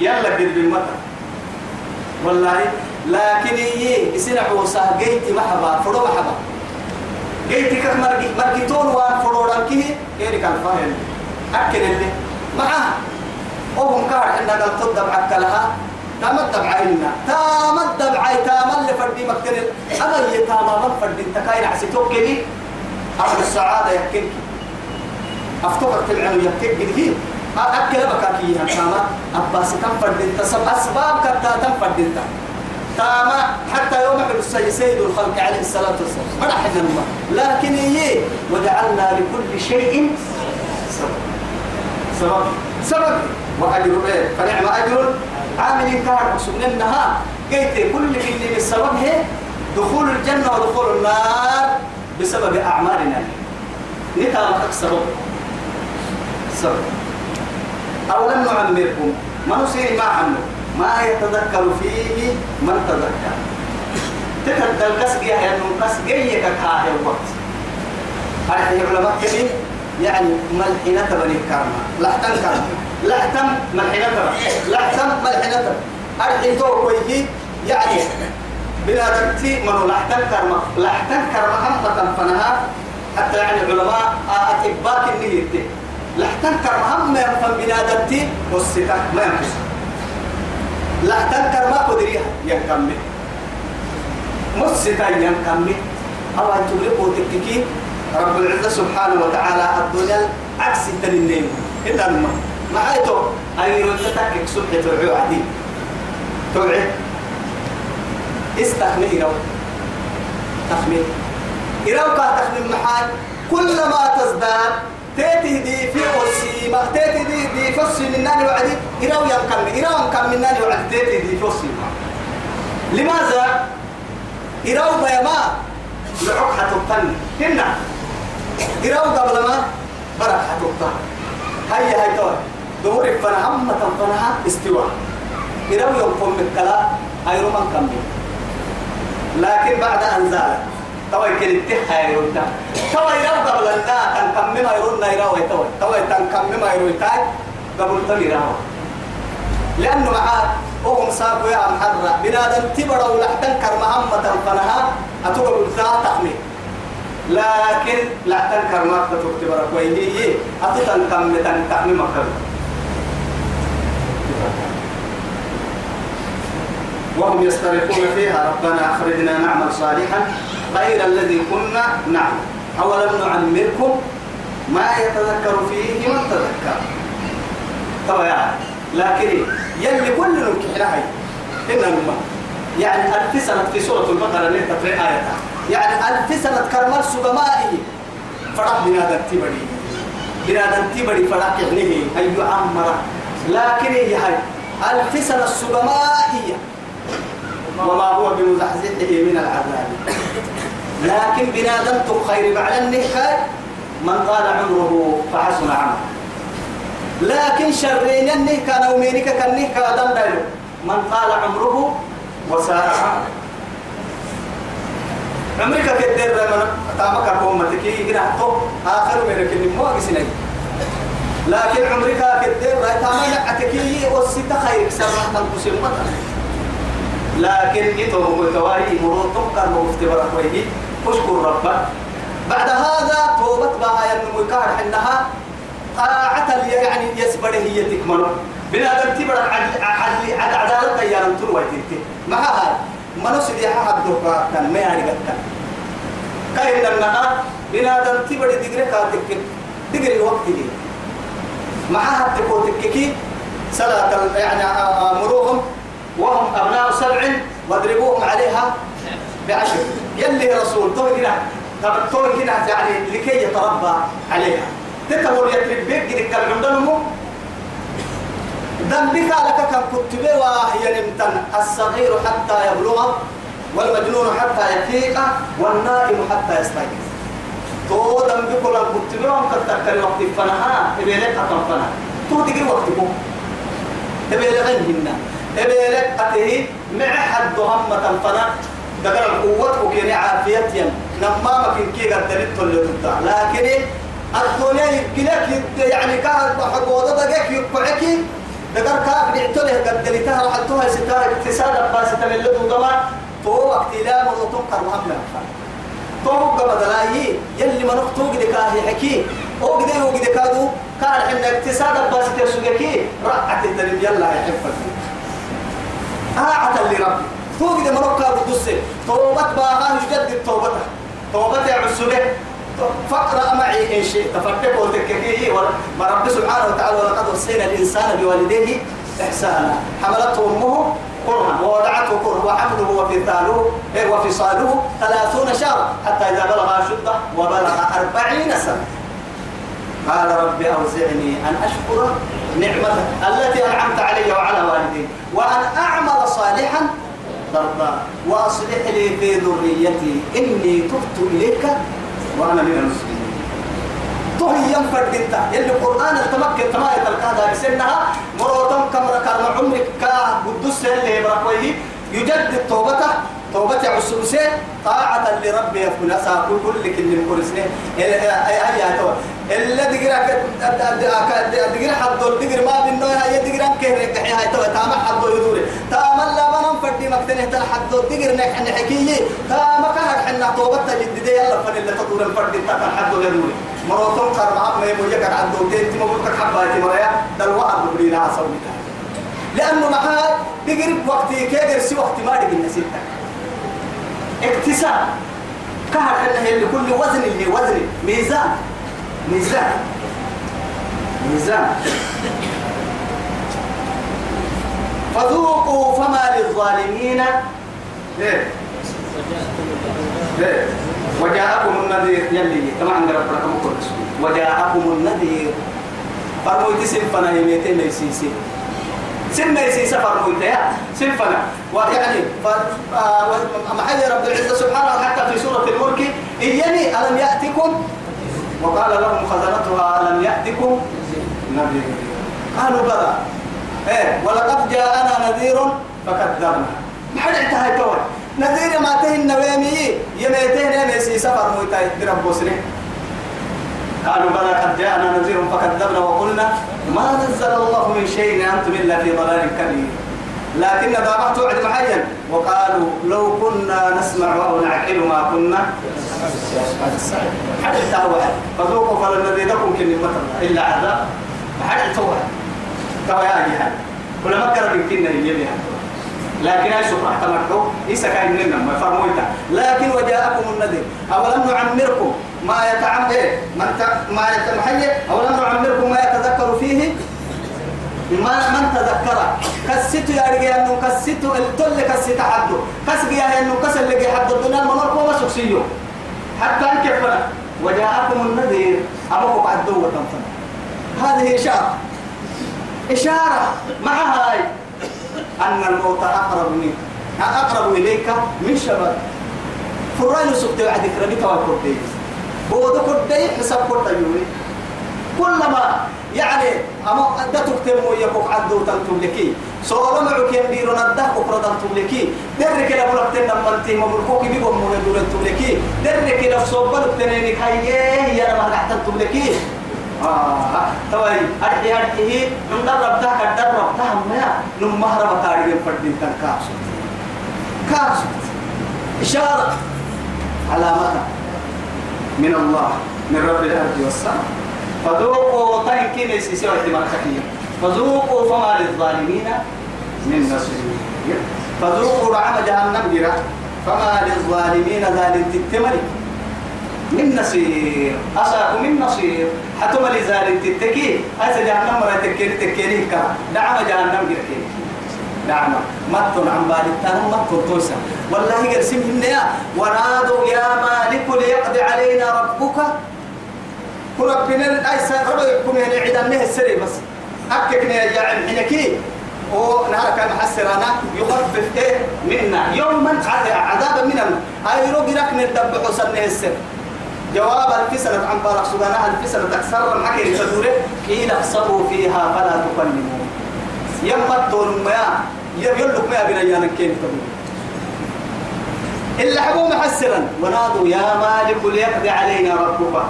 يلا قد بالمطر والله لكن هي يسنع وصاه جيتي محبا فرو محبا جيتي كك مرقي مرقيتون وان فرو رانكي كيري كان فاهم. أكل اللي معاه وهم كار إن قال تدب عكلها تامد دبعينا تامد دبعي تامد لفردي مكتن أما يتاما من فردي. تكاين عسيتوك كذي أمر السعادة يحكيك أفتوك تلعنو يحكيك هي أكل بكاكي تاما أباس كم فردي تسب أسباب كتا تم فردي تاما حتى يوم حدث سيد الخلق عليه الصلاة والسلام. ما راح لكن هي وجعلنا لكل شيء سبب. سبب. سبب. وأجر إيه؟ فنعم أجر. عامل كان سننها قيت كل اللي بالسبب هي دخول الجنة ودخول النار بسبب أعمالنا. نتام سبب سبب. أولم نعمركم. ما نسير ما عمله ما يتذكر فيه من تذكر. تتذكر قسقيا يا من قسقيا كها الوقت هذه العلماء كبير يعني ملحنة بني كرمة. لا تنكر لا تم ملحنة لا تم ملحنة أرحي تو كويه يعني بلا دكتي منو؟ لا تنكر لا تنكر محمد فنها حتى يعني علماء أتباك النية لا تنكر هم ينفن بلا دكتي والسكة ما ينفس لا تنكر ما قدريها ينكمل. مسكة ينكمل. أو أن تغلقوا تكتكي رب العزة سبحانه وتعالى الدنيا عكس التنين. إذا ما ما أيتو أي تتكك سبحة العيو عدي توعي. استخمه إراو تخمه إراو كا تخمه محال كلما تزداد تيتي دي في وسيمة تيتي دي دي فصي من ناني وعدي. إراو ينكم إراو ينكم من ناني وعدي. تيتي دي فصي لماذا؟ إراو بيما لعق حتبتن هنا. إراو قبل ما برك حتبتن هيا هيا تور دور فنا هم تنفنها استوى إراو يوم بالكلا أيرو من كمل لكن بعد أن زال توا كنت هايروتا توا إراو قبل أن تنكمل ما يرونا إراو توا توا تنكمل ما يروي قبل تني إراو لأنه معاه وهم ساقوا يا محرة بنادم تبرا ولا تنكر محمد فنها أتوقع ذا تحمي لكن لا تنكر ما تتبرا كويني أتتنكم تنكم مكر وهم يسترقون فيها. ربنا أخرجنا نعمل صالحا غير الذي كنا نعمل. أولم نعمركم ما يتذكر فيه من تذكر. طبعا لكن يلي كل نكح لهي إن يعني ألف سنة في سورة البقرة اللي تفرع آياتها يعني ألف سنة كرمال سجمائه فرح بنادم تبري بنادم تبري فرح يغنيه. أي عمر لكن هي هاي ألف سنة السجمائية وما هو بمزحزحه من العذاب. لكن بنادم خير بعد النكاح من طال عمره فحسن عمله. لكن شرين ينه كان ومينك كنه كادم دايلو من طال عمره وساء عمله. عمرك كدير من تامك قومتك يجرا تو آخر من كل مو اجسني لكن عمرك كدير تامك اتكي وسيت خير سبع تنقسم مثلا لكن يتو متواري مرور تبقى مفتبرك ويجي اشكر ربك. بعد هذا توبت بها ينمو كار حنها طاعة يعني يسبره هي تكمل بنا دم تبرك عدل عدل عدل عدالة يا ما هاي. ما نسيت يا حد دوكا كان ما يعني كاين النقا بنا دم تبرك دقري كاتك دقري وقت دي ما حد تكوتك كي صلاة يعني أمروهم وهم أبناء سبع واضربوهم عليها بعشر. يلي رسول تو كده تو كده يعني لكي يتربى عليها. تتقول يترك بيك قد كان عندهم ذنبك لك كم كتب وهي نمتن. الصغير حتى يبلغ والمجنون حتى يفيق والنائم حتى يستيقظ. تو ذنبك لك كتب وهم قد تذكر وقت فنها. إبيلك أتم فنها. تو تقري وقتكم إبيلك هنا إبيلك أته مع حد همة فنا دقر القوة وكيني عافية نما ما كن كي قد دلت لكن الدنيا يبكلك يعني كان حقوضة دقيق يبقعك. دقر كاب دعتله قد دلتها رحلتها ستار اقتصاد باس تملدوا كما تو وقت لا مرتون كرمها من تو قبل دلاي يلي ما نقطوق دكاه حكي. أو قد أو قد كادو كان حنا اقتصاد باس تسوقكي رعت الدليل يلا يحفك طاعة لربي. تو قد ما نقطوق بدوسه توبة باغان يجدد توبته توبته عسولة. فاقرأ معي إن شئت. فاتك وتككيه ورب سبحانه وتعالى ولقد وصينا الإنسان بوالديه إحسانا. حملته أمه كرها ووضعته كرها وحمله وفصاله إيه وفصاله ثلاثون شهرا حتى إذا بلغ أشده وبلغ أربعين سنة. قال رب أوزعني أن أشكر نعمتك التي أنعمت علي وعلى والدي وأن أعمل صالحا ترضى وأصلح لي في ذريتي. إني تبت إليك وأنا من المسلمين. تهي ينفرد انت. يلي القرآن التمكن تما يتلقى بسنها مروتم كمرة كرم عمرك كا قدس اللي يجدد توبته توبة عسوسة طاعة لربي يكون أساكو كل كل كورسنة أي أي تو الذي دقيرة دقيرة حد دقيرة ما بينه هاي دقيرة كهرة كحيا هاي تو تام حد يدور تام لا ما نفردي مكتنة تل حد دقيرة نحن حكيه تام كهر حنا توبة تجدد يلا فن اللي تدور الفرد تام حد يدور مروتون كرم ما يموجك عند دوتين تما بقولك حبايتي مريا دلوا أبو عصوي لأنه معاه بقرب وقت كيدر سي وقت ما دقينا نسيتك اكتساب. كهر حنا اللي كل وزن اللي وزن. ميزان. ميزان. ميزان. فذوقوا فما للظالمين. إيه. إيه. وجاءكم النذير. يلي. طبعا ربكم كل وجاءكم النذير. فرموا تسم فنا يميتين ليسيسي. سن يسي سفر منتهى سن فنا ويعني محل رب العزة سبحانه حتى في سورة الملك إيني ألم يأتكم؟ وقال لهم خزنتها ألم يأتكم؟ نذير. قالوا بلى. إيه ولقد جاءنا نذير فكذبنا. ما حد انتهى نذير ما تهن نوامي يميتين يميسي سفر مويتاي درب بوسري. قالوا بلى قد جاءنا نذير فكذبنا وقلنا ما نزل الله من شيء أنتم إلا في ضلال كبير. لكن ضابط توعد معين وقالوا لو كنا نسمع أو نعقل ما كنا. حد التهوى فذوقوا فلن نزيدكم كلمة إلا عذاب. حد التهوى تهوى يا جهاد ولما كرر يمكننا يجيبها لكن أي سبحة تمرحوا إيسا كان مننا ما فرمويتا لكن وجاءكم النذير. أولم نعمركم؟ ما يتعم إيه من ت... ما يتمحي أولم نعمركم ما يتذكر فيه. ما من تذكر. كسيتو يا رجال إنه كسيتو التل كسيت حدو كسب يا إنه كسر اللي حد الدنيا المنور هو سكسيو حتى انكفنا وجاءكم النذير. أبوك بعد دوة تنفنا هذه إشارة. إشارة مع هاي. أن الموت أقرب منك. أقرب إليك من شباب فرائل سبت وعدك ربك وكردي بودو كردي حساب كردي كلما يعني أما أدتك تمو يكوك عدو تنتملكي سؤال معك يندير ندك أخرى تنتملكي درك إلى بلغت نمنتي مبلغوك بيقوم من دور تنتملكي درك إلى صوبل تنينك هيا يا ما تحت تنتملكي آه توي أرحي أرحيه ندرب تاك ندرب تاهم ما نم مهرب تاريخ فردين تنكاس كاس إشارة. علامة من الله من رب الأرض والسماء. فذوقوا طين كين سيسي مركبية فذوقوا فما للظالمين من نصير. فذوقوا رعم جهنم جرا. فما للظالمين ذلك تتملك من نصير. أساكم من نصير. حتى ملي ذلك تتكي أسا جهنم مرة تكيني تكيني كا دعم جهنم جرا نعم مت عن بالتان مت توسع والله قرسم هنا ونادوا يا مالك ليقضي علينا ربك. ربنا الأيسر ربنا يكون هنا عيدا نه السري بس. أككنا يا حينكي ونهار كان حسرانا يخفف إيه؟ منا. يوما عذابا منا. أي رو برك ندب حسن السر جواب الفسنة عن بارك سبحانه الفسنة أكثر حكي لتدوره قيل اخسروا فيها فلا تكلمون يمت دون ما يلك ما بنيانا كيف تقول إلا حبوا محسرا. ونادوا يا مالك ليقضي علينا ربك.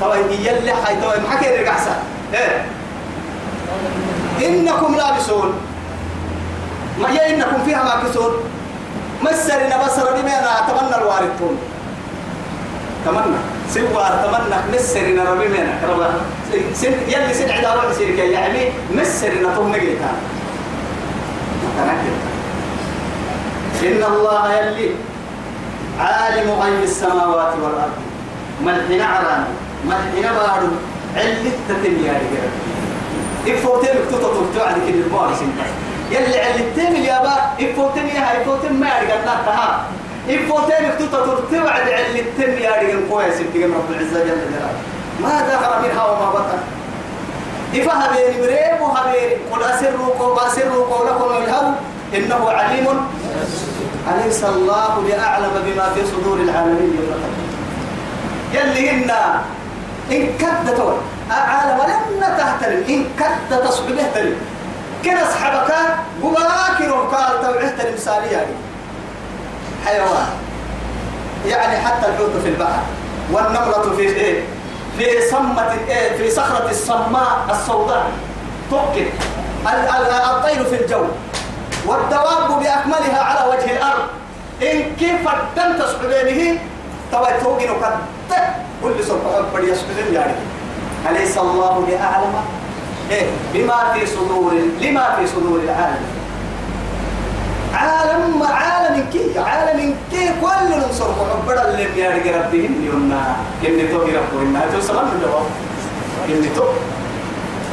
طبعا يلي حي طبعا محكي رجع إيه؟ إنكم لابسون. ما هي إنكم فيها ماكسون؟ مسرنا بصر بمنا أتمنى الوارثون. تمنى. سوى تمنى مسرنا ربي منا ربا سن يلي سن عدا روح سيرك يعني مسرنا ثم جيتها إن الله يلي عالم غيب السماوات والأرض. ملحنا عران ملحنا بارو علت تتميا رجال إفوتين مكتوبة تبتوع عندك المارس يلي علتين يا با إفوتين يا هاي إفوتين ما يرجع نتها إفوتين مكتوبة تبتوع عند علتين يا رجال كويس يمكن رب العزة جل جلاله. ما ذكر منها وما بطن. إفها بين مريم وهبين قل أسروا قول أسروا قولكم الهو إنه عليم. أليس الله بأعلم بما في صدور العالمين يلي إنا إن كد تول أعلم ولن تهترم إن كد تصبح تهترم كنا أصحابك قباكر قال توعهت المثالية يعني. حيوان. يعني حتى الحوت في البحر. والنملة في إيه؟ في صمة في صخرة الصماء السوداء. تؤكد الطير في الجو. والدواب بأكملها على وجه الأرض. إن كيف الدم تصحبينه توا توقن قد كل سبحان بدي يسبحين يعني أليس الله بأعلم؟ إيه بما في صدور لما في صدور العالم. عالم عالم كي عالم كي كل نصر بدل اللي بيارجع ربهم يومنا كني تو ربهم تو سلام الجواب كني تو.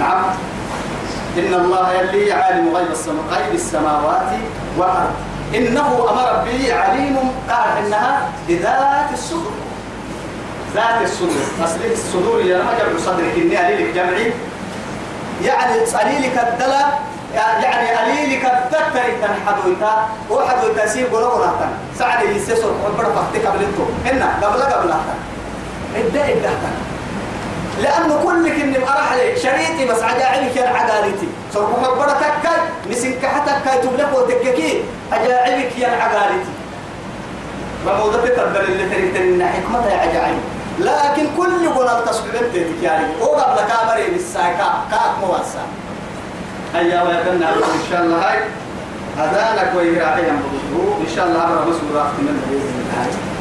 نعم. إن الله يلي عالم غيب السماء غيب السماوات والأرض. إنه أمر به عليم قال إنها بذات الصدور. ذات الصدور. أصل الصدور يا جمع صدرك. إني أليلك جمعي. يعني أليلك الدلا يعني أليلك الدكتر تنحدويتا وحدويتا سيب قولوا راتا سعد يسيسر وبرا فختك قبلتو. إنا قبل قبل إدى إدى لأنه كل كن أرح لي. شريطي بس عجائبك يا عقارتي سوف مبرة تكاي مسنك حتى كاي تبلك وتككي عجائبك يا عقارتي رموضة تقدر اللي تريد حكمة يا عجائب لكن كل قول تصبح بنتك يعني. وقبل كامري بالساكا كاك مواسا. أيها ويقلنا إن شاء الله هاي. هذا لك ويراعي إن شاء الله أمر مسؤول من الله